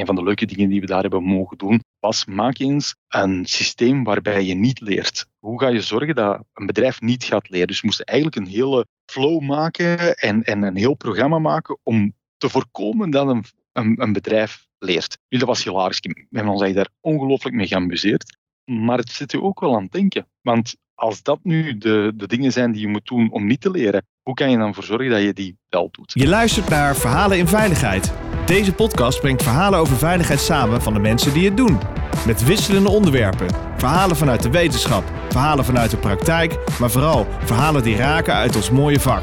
een van de leuke dingen die we daar hebben mogen doen, was maak eens een systeem waarbij je niet leert. Hoe ga je zorgen dat een bedrijf niet gaat leren? Dus we moesten eigenlijk een hele flow maken en, en een heel programma maken om te voorkomen dat een, een, een bedrijf leert. Nu, dat was hilarisch. We hebben ons daar ongelooflijk mee geamuseerd. Maar het zit je ook wel aan het denken. Want als dat nu de, de dingen zijn die je moet doen om niet te leren, hoe kan je dan voor zorgen dat je die wel doet? Je luistert naar Verhalen in Veiligheid. Deze podcast brengt verhalen over veiligheid samen van de mensen die het doen. Met wisselende onderwerpen. Verhalen vanuit de wetenschap, verhalen vanuit de praktijk, maar vooral verhalen die raken uit ons mooie vak.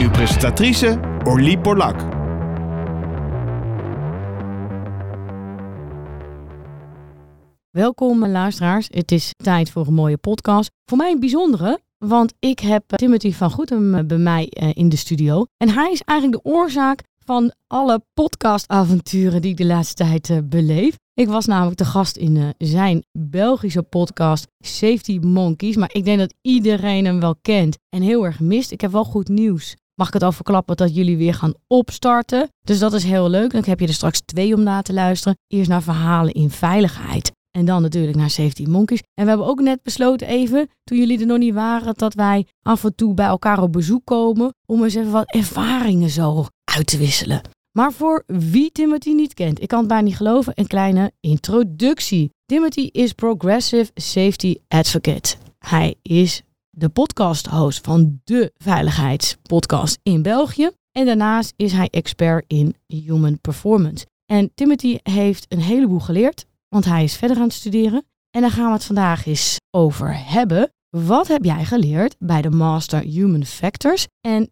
Uw presentatrice Orlie Borlak. Welkom luisteraars, het is tijd voor een mooie podcast. Voor mij een bijzondere, want ik heb Timothy van Goetem bij mij eh, in de studio. En hij is eigenlijk de oorzaak van alle podcastavonturen die ik de laatste tijd uh, beleef. Ik was namelijk de gast in uh, zijn Belgische podcast Safety Monkeys. Maar ik denk dat iedereen hem wel kent en heel erg mist. Ik heb wel goed nieuws. Mag ik het al verklappen dat jullie weer gaan opstarten? Dus dat is heel leuk. Dan heb je er straks twee om na te luisteren. Eerst naar verhalen in veiligheid. En dan natuurlijk naar Safety Monkeys. En we hebben ook net besloten even, toen jullie er nog niet waren, dat wij af en toe bij elkaar op bezoek komen om eens even wat ervaringen zo uit te wisselen. Maar voor wie Timothy niet kent, ik kan het bijna niet geloven, een kleine introductie. Timothy is Progressive Safety Advocate. Hij is de podcast-host van de veiligheidspodcast in België. En daarnaast is hij expert in human performance. En Timothy heeft een heleboel geleerd want hij is verder aan het studeren. En daar gaan we het vandaag eens over hebben. Wat heb jij geleerd bij de Master Human Factors en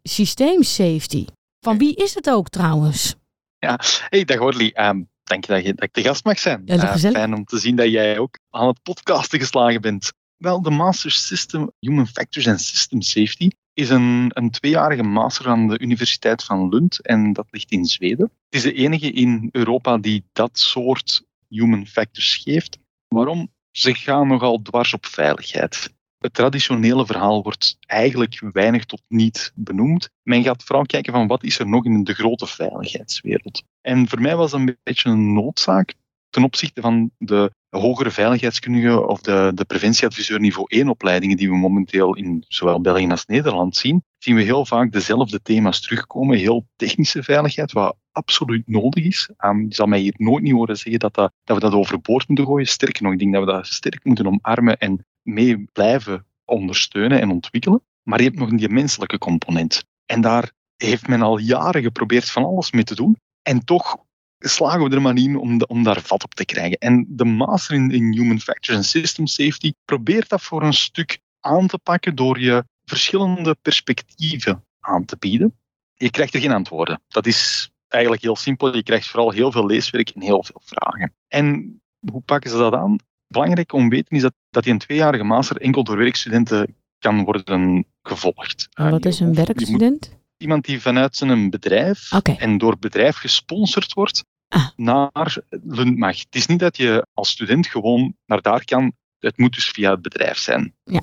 Safety? Van wie is het ook trouwens? Ja, hey, dag Orly. Um, dank je dat, je dat ik de gast mag zijn. Ja, uh, fijn om te zien dat jij ook aan het podcasten geslagen bent. Wel, de Master System Human Factors and System Safety is een, een tweejarige master aan de Universiteit van Lund en dat ligt in Zweden. Het is de enige in Europa die dat soort human factors geeft. Waarom? Ze gaan nogal dwars op veiligheid. Het traditionele verhaal wordt eigenlijk weinig tot niet benoemd. Men gaat vooral kijken van wat is er nog in de grote veiligheidswereld. En voor mij was dat een beetje een noodzaak ten opzichte van de hogere veiligheidskundige of de, de preventieadviseur niveau 1 opleidingen die we momenteel in zowel België als Nederland zien, zien we heel vaak dezelfde thema's terugkomen. Heel technische veiligheid, wat absoluut nodig is. Um, je zal mij hier nooit niet horen zeggen dat, dat, dat we dat overboord moeten gooien. Sterker nog, ik denk dat we dat sterk moeten omarmen en mee blijven ondersteunen en ontwikkelen. Maar je hebt nog die menselijke component. En daar heeft men al jaren geprobeerd van alles mee te doen. En toch slagen we er maar in om, om daar vat op te krijgen. En de master in, in Human Factors and System Safety probeert dat voor een stuk aan te pakken door je verschillende perspectieven aan te bieden. Je krijgt er geen antwoorden. Dat is eigenlijk heel simpel. Je krijgt vooral heel veel leeswerk en heel veel vragen. En hoe pakken ze dat aan? Belangrijk om te weten is dat, dat die een tweejarige master enkel door werkstudenten kan worden gevolgd. En wat is een werkstudent? Iemand die vanuit zijn bedrijf okay. en door bedrijf gesponsord wordt ah. naar Lundmag. Het is niet dat je als student gewoon naar daar kan. Het moet dus via het bedrijf zijn. Ja.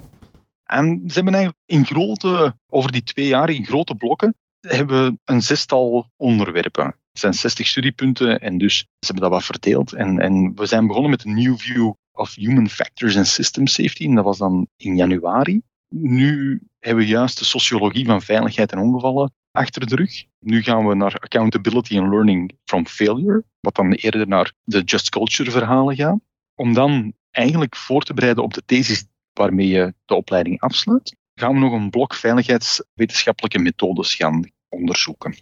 En ze hebben eigenlijk in grote, over die twee jaar, in grote blokken, hebben een zestal onderwerpen. Het zijn 60 studiepunten en dus ze hebben dat wat verdeeld. En, en we zijn begonnen met een New View of Human Factors and System Safety. En dat was dan in januari. Nu hebben we juist de sociologie van veiligheid en ongevallen achter de rug. Nu gaan we naar accountability and learning from failure, wat dan eerder naar de just culture verhalen gaat. Om dan eigenlijk voor te bereiden op de thesis waarmee je de opleiding afsluit, gaan we nog een blok veiligheidswetenschappelijke methodes gaan onderzoeken.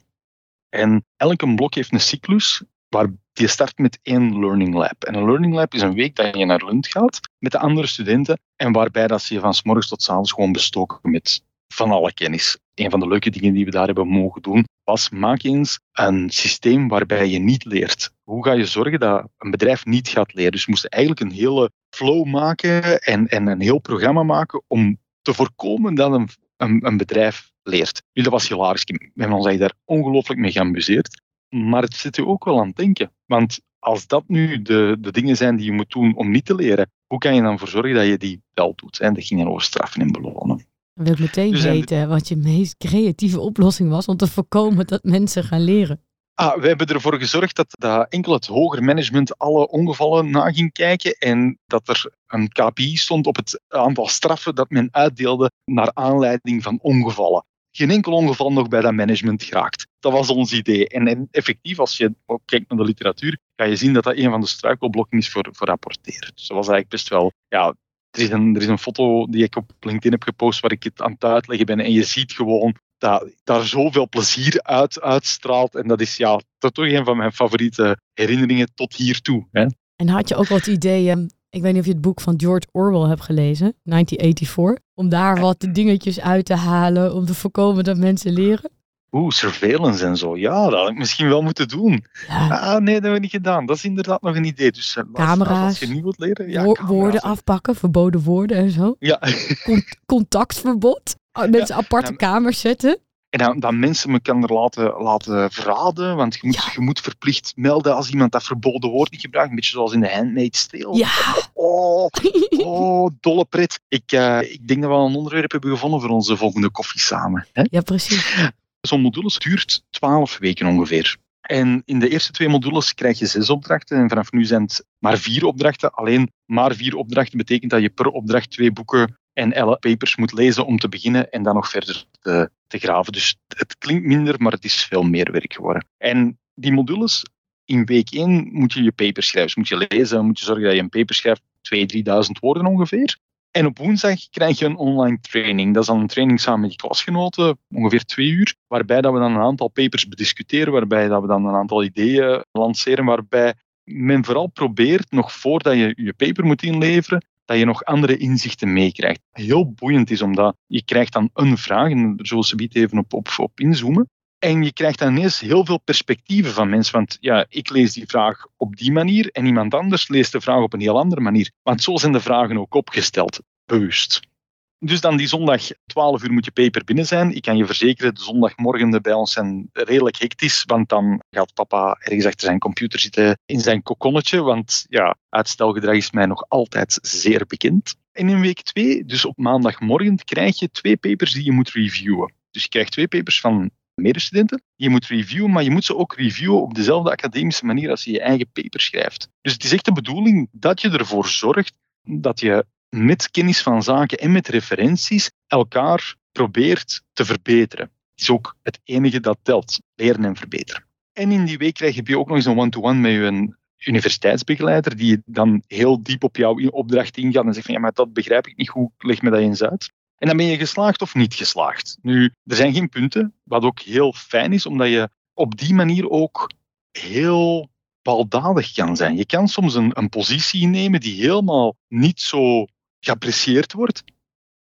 En elke blok heeft een cyclus waar die start met één learning lab. En een learning lab is een week dat je naar Lund gaat met de andere studenten en waarbij dat ze je van s morgens tot s avonds gewoon bestoken met van alle kennis. Een van de leuke dingen die we daar hebben mogen doen was maak eens een systeem waarbij je niet leert. Hoe ga je zorgen dat een bedrijf niet gaat leren? Dus we moesten eigenlijk een hele flow maken en, en een heel programma maken om te voorkomen dat een, een, een bedrijf leert. Nu, dat was hilarisch. We hebben ons daar ongelooflijk mee geamuseerd. Maar het zit je ook wel aan het denken. Want als dat nu de, de dingen zijn die je moet doen om niet te leren, hoe kan je dan voor zorgen dat je die wel doet? En dat ging dan over straffen en belonen. Wil ik meteen dus weten wat je meest creatieve oplossing was om te voorkomen dat mensen gaan leren? Ah, we hebben ervoor gezorgd dat, dat enkel het hoger management alle ongevallen na ging kijken en dat er een KPI stond op het aantal straffen dat men uitdeelde naar aanleiding van ongevallen. Geen enkel ongeval nog bij dat management geraakt. Dat was ons idee. En, effectief, als je kijkt naar de literatuur, ga je zien dat dat een van de struikelblokken is voor, voor rapporteren. Dus dat was eigenlijk best wel ja, er is, een, er is een foto die ik op LinkedIn heb gepost waar ik het aan het uitleggen ben. En je ziet gewoon dat daar zoveel plezier uit uitstraalt. En dat is ja, dat toch een van mijn favoriete herinneringen tot hiertoe. Hè. En had je ook wat ideeën, ik weet niet of je het boek van George Orwell hebt gelezen, 1984, om daar wat dingetjes uit te halen, om te voorkomen dat mensen leren? Oeh, surveillance en zo. Ja, dat had ik misschien wel moeten doen. Ja. Ah, nee, dat hebben we niet gedaan. Dat is inderdaad nog een idee. Dus uh, camera's, als je niet wilt leren... Ja, wo woorden afpakken, verboden woorden en zo. Ja. Con contactverbod. Mensen aparte kamers zetten. En dan, dan mensen er laten, laten verraden, want je moet, je moet verplicht melden als iemand dat verboden woord niet gebruikt. Een beetje zoals in de Handmaid's Tale. Ja. Oh, oh, dolle pret. Ik, uh, ik denk dat we al een onderwerp hebben gevonden voor onze volgende koffie samen. Hè? Ja, precies. Zo'n module duurt 12 weken ongeveer. En in de eerste twee modules krijg je zes opdrachten. En vanaf nu zijn het maar vier opdrachten. Alleen maar vier opdrachten betekent dat je per opdracht twee boeken en elle papers moet lezen om te beginnen en dan nog verder te, te graven. Dus het klinkt minder, maar het is veel meer werk geworden. En die modules, in week 1 moet je je paper schrijven. Dus moet je lezen, moet je zorgen dat je een paper schrijft, 2.000, 3.000 woorden ongeveer. En op woensdag krijg je een online training. Dat is dan een training samen met je klasgenoten, ongeveer twee uur, waarbij dat we dan een aantal papers bediscuteren, waarbij dat we dan een aantal ideeën lanceren, waarbij men vooral probeert, nog voordat je je paper moet inleveren, dat je nog andere inzichten meekrijgt. Heel boeiend is, omdat je krijgt dan een vraag, en daar zullen ze even op, op, op inzoomen, en je krijgt dan ineens heel veel perspectieven van mensen. Want ja, ik lees die vraag op die manier en iemand anders leest de vraag op een heel andere manier. Want zo zijn de vragen ook opgesteld, bewust. Dus dan die zondag 12 uur moet je paper binnen zijn. Ik kan je verzekeren, de zondagmorgen bij ons zijn redelijk hectisch, want dan gaat papa ergens achter zijn computer zitten in zijn kokonnetje, want ja, uitstelgedrag is mij nog altijd zeer bekend. En in week 2, dus op maandagmorgen, krijg je twee papers die je moet reviewen. Dus je krijgt twee papers van medestudenten. Je moet reviewen, maar je moet ze ook reviewen op dezelfde academische manier als je je eigen paper schrijft. Dus het is echt de bedoeling dat je ervoor zorgt dat je met kennis van zaken en met referenties elkaar probeert te verbeteren. Het is ook het enige dat telt, leren en verbeteren. En in die week krijg je ook nog eens een one-to-one met je universiteitsbegeleider, die dan heel diep op jouw opdracht ingaat en zegt van ja, maar dat begrijp ik niet goed, leg me dat eens uit. En dan ben je geslaagd of niet geslaagd. Nu, er zijn geen punten, wat ook heel fijn is, omdat je op die manier ook heel baldadig kan zijn. Je kan soms een, een positie nemen die helemaal niet zo geapprecieerd wordt,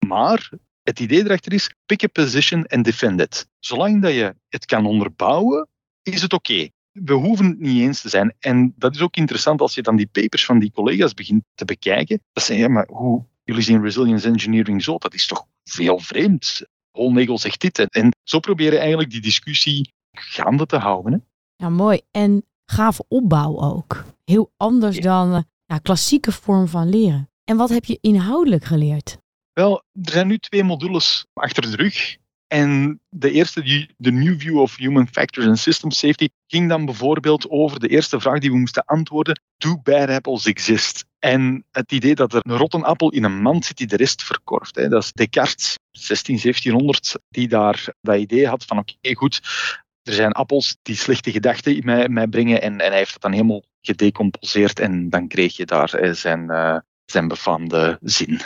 maar het idee erachter is, pick a position and defend it. Zolang dat je het kan onderbouwen, is het oké. We hoeven het niet eens te zijn. En dat is ook interessant als je dan die papers van die collega's begint te bekijken. Dat zijn, ja, maar hoe, jullie zien resilience engineering zo, dat is toch veel vreemd. Holnagel zegt dit. En zo proberen eigenlijk die discussie gaande te houden. Hè? Ja, mooi. En gave opbouw ook. Heel anders dan uh, ja, klassieke vorm van leren. En wat heb je inhoudelijk geleerd? Wel, er zijn nu twee modules achter de rug. En de eerste, de New View of Human Factors and System Safety, ging dan bijvoorbeeld over de eerste vraag die we moesten antwoorden: Do bad apples exist? En het idee dat er een rotten appel in een mand zit die de rest verkorft. Dat is Descartes, 16, 1700, die daar dat idee had van oké, goed, er zijn appels die slechte gedachten in mij, mij brengen en, en hij heeft het dan helemaal gedecomposeerd en dan kreeg je daar zijn, uh, zijn befaamde zin.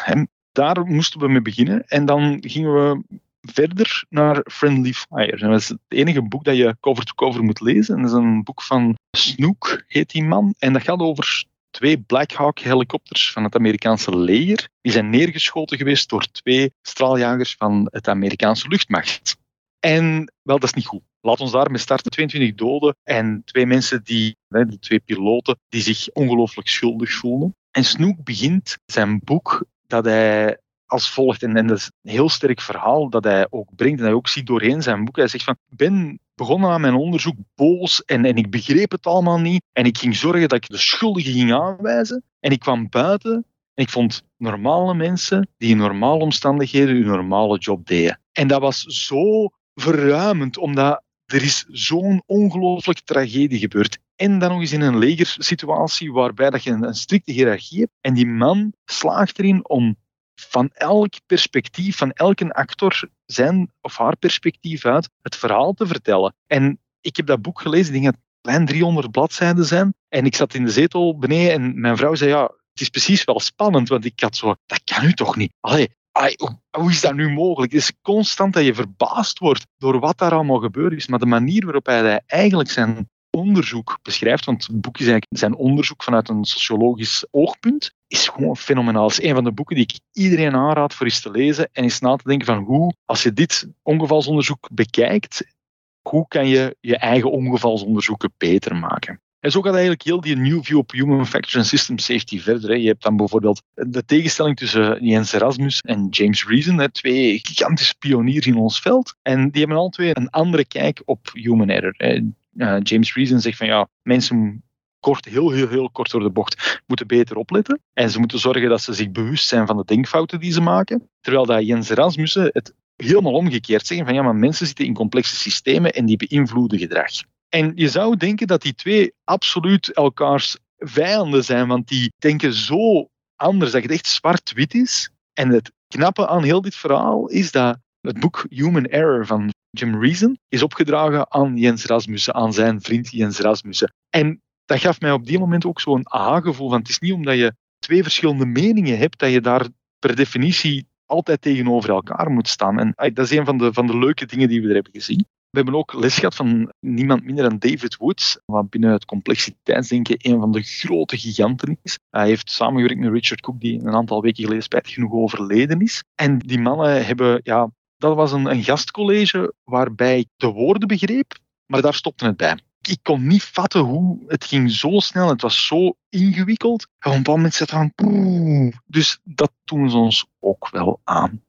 Daar moesten we mee beginnen en dan gingen we verder naar Friendly Fire. Dat is het enige boek dat je cover-to-cover -cover moet lezen. Dat is een boek van Snook, heet die man. En dat gaat over twee Black Hawk helikopters van het Amerikaanse leger. Die zijn neergeschoten geweest door twee straaljagers van het Amerikaanse luchtmacht. En wel, dat is niet goed. Laat ons daarmee starten. 22 doden en twee mensen, die, de twee piloten, die zich ongelooflijk schuldig voelen. En Snook begint zijn boek dat hij als volgt, en, dat is een heel sterk verhaal dat hij ook brengt en hij ook ziet doorheen zijn boek. Hij zegt van, ik ben begonnen aan mijn onderzoek boos en, en ik begreep het allemaal niet. En ik ging zorgen dat ik de schuldigen ging aanwijzen. En ik kwam buiten en ik vond normale mensen die in normale omstandigheden hun normale job deden. En dat was zo verruimend, omdat er is zo'n ongelooflijke tragedie gebeurd. En dan nog eens in een legersituatie waarbij dat je een, strikte hiërarchie hebt. En die man slaagt erin om van elk perspectief, van elke actor, zijn of haar perspectief uit, het verhaal te vertellen. En ik heb dat boek gelezen, ik denk dat het klein 300 bladzijden zijn. En ik zat in de zetel beneden en mijn vrouw zei, ja, het is precies wel spannend, want ik had zo, dat kan u toch niet? Allee, hoe is dat nu mogelijk? Het is constant dat je verbaasd wordt door wat daar allemaal gebeurd is, maar de manier waarop hij eigenlijk zijn onderzoek beschrijft, want het boek is eigenlijk zijn onderzoek vanuit een sociologisch oogpunt, is gewoon fenomenaal. Het is een van de boeken die ik iedereen aanraad voor eens te lezen en eens na te denken van hoe, als je dit ongevalsonderzoek bekijkt, hoe kan je je eigen ongevalsonderzoeken beter maken? En zo gaat eigenlijk heel die New View op Human Factors and System Safety verder. Je hebt dan bijvoorbeeld de tegenstelling tussen Jens Erasmus en James Reason, twee gigantische pioniers in ons veld. En die hebben al twee een andere kijk op human error. James Reason zegt van ja, mensen kort, heel, heel, heel kort door de bocht, moeten beter opletten. En ze moeten zorgen dat ze zich bewust zijn van de denkfouten die ze maken. Terwijl dat Jens Erasmussen het helemaal omgekeerd zeggen van ja, maar mensen zitten in complexe systemen en die beïnvloeden gedrag. En je zou denken dat die twee absoluut elkaars vijanden zijn, want die denken zo anders dat het echt zwart-wit is. En het knappe aan heel dit verhaal is dat het boek Human Error van Jim Reason is opgedragen aan Jens Rasmussen, aan zijn vriend Jens Rasmussen. En dat gaf mij op die moment ook zo'n aha-gevoel van het is niet omdat je twee verschillende meningen hebt dat je daar per definitie altijd tegenover elkaar moet staan. En dat is een van de, van de leuke dingen die we er hebben gezien. We hebben ook les gehad van niemand minder dan David Woods, wat binnen het complexiteitsdenken een van de grote giganten is. Hij heeft samengewerkt met Richard Cook, die een aantal weken geleden spijtig genoeg overleden is. En die mannen hebben, ja, dat was een, een gastcollege waarbij ik de woorden begreep, maar daar stopte het bij. Ik kon niet vatten hoe het ging zo snel. Het was zo ingewikkeld. En op een bepaald moment zat van... Dus dat doen ze ons ook wel aan.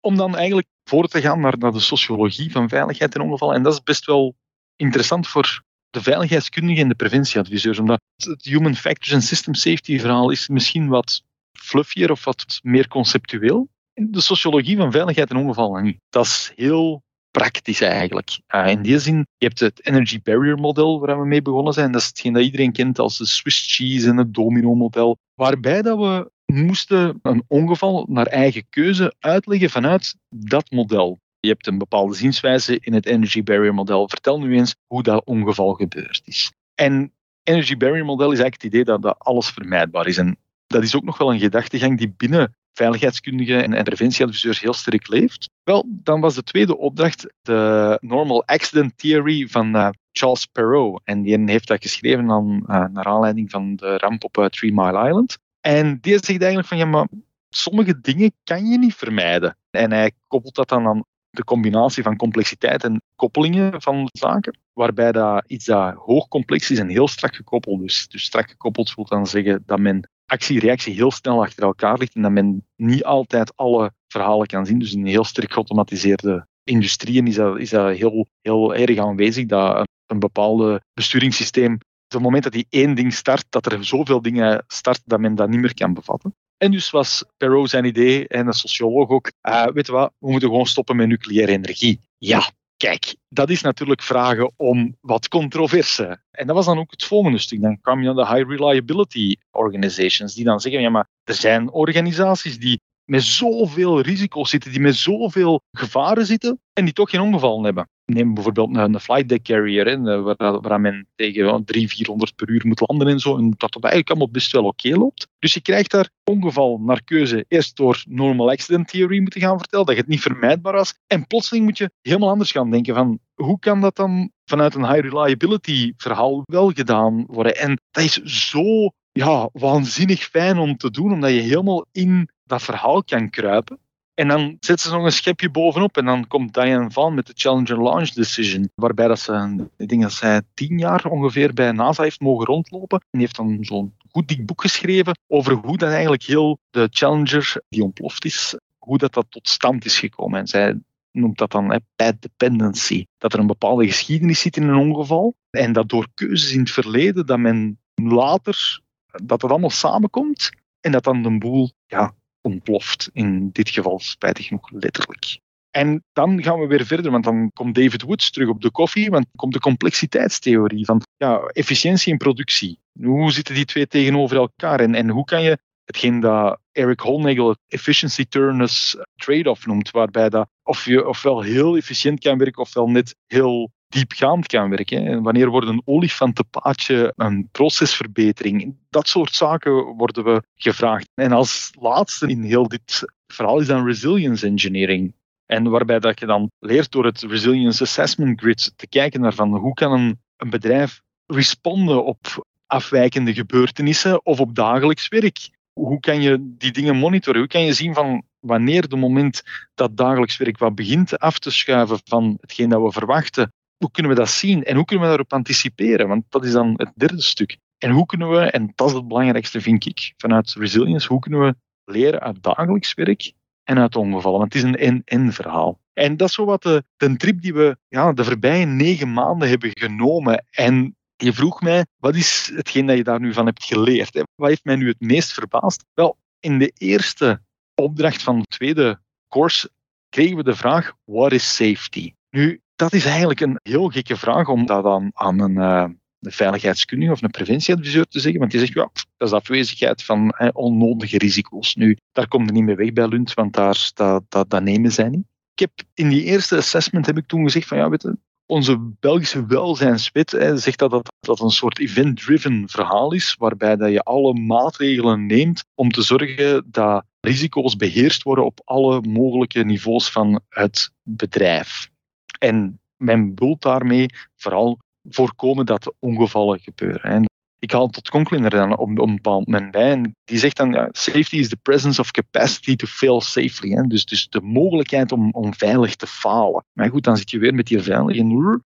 Om dan eigenlijk voor te gaan naar, de sociologie van veiligheid en ongeval. En dat is best wel interessant voor de veiligheidskundigen en de preventieadviseurs. Omdat het Human Factors and System Safety verhaal is misschien wat fluffier of wat meer conceptueel. De sociologie van veiligheid en ongeval niet. Dat is heel praktisch eigenlijk. Uh, in die zin, je hebt het Energy Barrier model waar we mee begonnen zijn. Dat is hetgeen dat iedereen kent als de Swiss cheese en het domino model. Waarbij dat we moesten een ongeval naar eigen keuze uitleggen vanuit dat model. Je hebt een bepaalde zienswijze in het Energy Barrier model. Vertel nu eens hoe dat ongeval gebeurd is. En Energy Barrier model is eigenlijk het idee dat, dat alles vermijdbaar is. En dat is ook nog wel een gedachtegang die binnen veiligheidskundigen en interventieadviseurs heel sterk leeft. Wel, dan was de tweede opdracht de Normal Accident Theory van uh, Charles Perrault. En die heeft dat geschreven aan, uh, naar aanleiding van de ramp op uh, Three Mile Island. En die zegt eigenlijk van ja, maar sommige dingen kan je niet vermijden. En hij koppelt dat dan aan de combinatie van complexiteit en koppelingen van zaken, waarbij dat iets dat hoog complex is en heel strak gekoppeld is. Dus strak gekoppeld wil dan zeggen dat men actie-reactie heel snel achter elkaar ligt en dat men niet altijd alle verhalen kan zien. Dus in heel sterk geautomatiseerde industrieën is dat, is dat heel, heel erg aanwezig, dat een bepaalde besturingssysteem op het moment dat hij één ding start, dat er zoveel dingen start dat men dat niet meer kan bevatten. En dus was Perrault zijn idee, en een socioloog ook, uh, weet je wat, we moeten gewoon stoppen met nucleaire energie. Ja, kijk, dat is natuurlijk vragen om wat controverse. En dat was dan ook het volgende stuk. Dan kwam je naar de high reliability organizations, die dan zeggen, ja maar er zijn organisaties die met zoveel risico's zitten, die met zoveel gevaren zitten en die toch geen ongevallen hebben. Neem bijvoorbeeld een, flight deck carrier, hè, waar, waar men tegen 300, 400 per uur moet landen en zo, en dat dat eigenlijk allemaal best wel oké loopt. Dus je krijgt daar ongeval naar keuze eerst door normal accident theory moeten gaan vertellen, dat het niet vermijdbaar was, en plotseling moet je helemaal anders gaan denken van hoe kan dat dan vanuit een high reliability verhaal wel gedaan worden? En dat is zo ja, waanzinnig fijn om te doen, omdat je helemaal in dat verhaal kan kruipen. En dan zetten ze nog een schepje bovenop en dan komt Diane Van met de Challenger Launch Decision, waarbij dat ze, ik denk dat zij tien jaar ongeveer bij NASA heeft mogen rondlopen. En heeft dan zo'n goed dik boek geschreven over hoe dat eigenlijk heel de Challenger, die ontploft is, hoe dat, dat tot stand is gekomen. En zij noemt dat dan bad dependency. Dat er een bepaalde geschiedenis zit in een ongeval en dat door keuzes in het verleden dat men later, dat het allemaal samenkomt en dat dan de boel ja, ontploft. In dit geval spijtig genoeg letterlijk. En dan gaan we weer verder, want dan komt David Woods terug op de koffie, want dan komt de complexiteitstheorie van ja, efficiëntie en productie. Hoe zitten die twee tegenover elkaar en, en hoe kan je hetgeen dat Eric Holnagel het efficiency turnus trade-off noemt, waarbij dat of je ofwel heel efficiënt kan werken ofwel net heel diepgaand kan werken. En wanneer wordt een olifantenpaadje een procesverbetering? Dat soort zaken worden we gevraagd. En als laatste in heel dit verhaal is dan resilience engineering. En waarbij dat je dan leert door het resilience assessment grid te kijken naar van hoe kan een, een bedrijf responden op afwijkende gebeurtenissen of op dagelijks werk. Hoe kan je die dingen monitoren? Hoe kan je zien van wanneer de moment dat dagelijks werk wat begint af te schuiven van hetgeen dat we verwachten, hoe kunnen we dat zien en hoe kunnen we daarop anticiperen? Want dat is dan het derde stuk. En hoe kunnen we, en dat is het belangrijkste vind ik, vanuit resilience, hoe kunnen we leren uit dagelijks werk en uit ongevallen? Want het is een en-en verhaal. En dat is zo wat de, trip die we ja, de voorbije negen maanden hebben genomen. En je vroeg mij, wat is hetgeen dat je daar nu van hebt geleerd? Hè? Wat heeft mij nu het meest verbaasd? Wel, in de eerste opdracht van de tweede course kregen we de vraag, what is safety? Nu, dat is eigenlijk een heel gekke vraag om dat aan, aan een, uh, een veiligheidskundige of een preventieadviseur te zeggen. Want die zegt, ja, dat is afwezigheid van onnodige risico's. Nu, daar komt er niet mee weg bij Lund, want daar, dat, dat, dat nemen zij niet. Ik heb in die eerste assessment heb ik toen gezegd van ja, weet je, onze Belgische welzijnswet hè, zegt dat, dat dat een soort event-driven verhaal is, waarbij dat je alle maatregelen neemt om te zorgen dat risico's beheerst worden op alle mogelijke niveaus van het bedrijf. En men bedoelt daarmee vooral voorkomen dat ongevallen gebeuren. En ik haal tot Conklin dan op, een bepaald moment bij. En die zegt dan, ja, safety is the presence of capacity to fail safely. Dus, dus de mogelijkheid om, om veilig te falen. Maar goed, dan zit je weer met die veilig.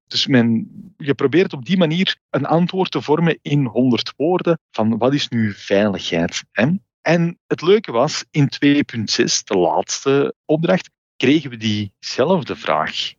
Dus men, je probeert op die manier een antwoord te vormen in 100 woorden van wat is nu veiligheid. En het leuke was, in 2.6, de laatste opdracht, kregen we diezelfde vraag.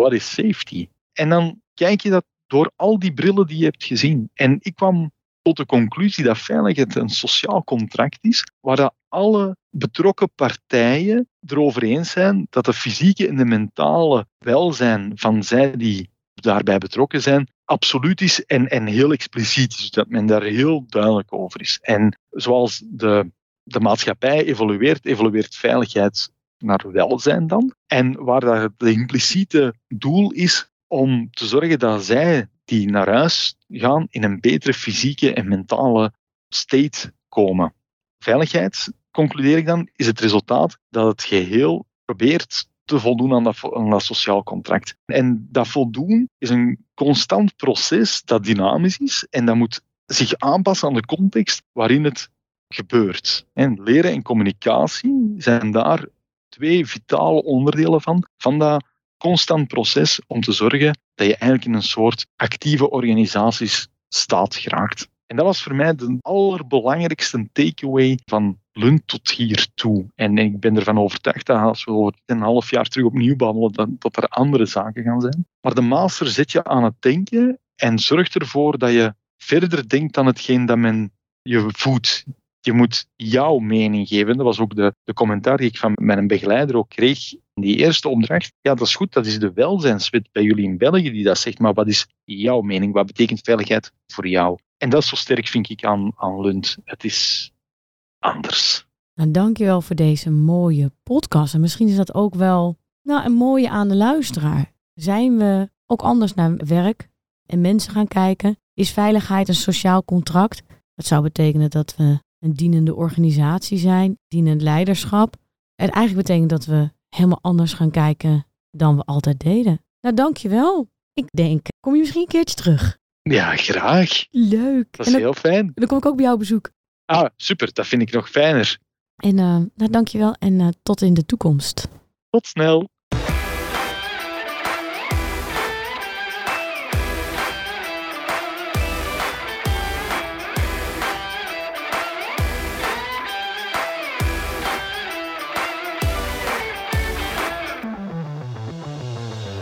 What is safety? En dan kijk je dat door al die brillen die je hebt gezien. En ik kwam tot de conclusie dat veiligheid een sociaal contract is, waar dat alle betrokken partijen erover eens zijn dat de fysieke en de mentale welzijn van zij die daarbij betrokken zijn, absoluut is en, en heel expliciet is. Dat men daar heel duidelijk over is. En zoals de, de maatschappij evolueert, evolueert veiligheid naar welzijn dan. En waar dat het impliciete doel is om te zorgen dat zij die naar huis gaan in een betere fysieke en mentale state komen. Veiligheid, concludeer ik dan, is het resultaat dat het geheel probeert te voldoen aan dat, aan dat sociaal contract. En dat voldoen is een constant proces dat dynamisch is en dat moet zich aanpassen aan de context waarin het gebeurt. En leren en communicatie zijn daar twee vitale onderdelen van, van dat constant proces om te zorgen dat je eigenlijk in een soort actieve organisatiestaat geraakt. En dat was voor mij de allerbelangrijkste takeaway van Lund tot hier toe. En ik ben ervan overtuigd dat als we over een half jaar terug opnieuw babbelen, dat, dat er andere zaken gaan zijn. Maar de master zet je aan het denken en zorgt ervoor dat je verder denkt dan hetgeen dat men je voedt. Je moet jouw mening geven. Dat was ook de, de commentaar die ik van mijn begeleider ook kreeg in die eerste opdracht. Ja, dat is goed, dat is de welzijnswet bij jullie in België die dat zegt, maar wat is jouw mening? Wat betekent veiligheid voor jou? En dat is zo sterk, vind ik, aan, aan Lund. Het is anders. Nou, dankjewel voor deze mooie podcast. En misschien is dat ook wel nou, een mooie aan de luisteraar. Zijn we ook anders naar werk en mensen gaan kijken? Is veiligheid een sociaal contract? Dat zou betekenen dat we een dienende organisatie zijn, dienend leiderschap. En eigenlijk betekent dat we helemaal anders gaan kijken dan we altijd deden. Nou, dankjewel. Ik denk, kom je misschien een keertje terug? Ja, graag. Leuk. Dat is heel fijn. Dan kom ik ook bij jou op bezoek. Ah, super. Dat vind ik nog fijner. En uh, nou, dankjewel en uh, tot in de toekomst. Tot snel.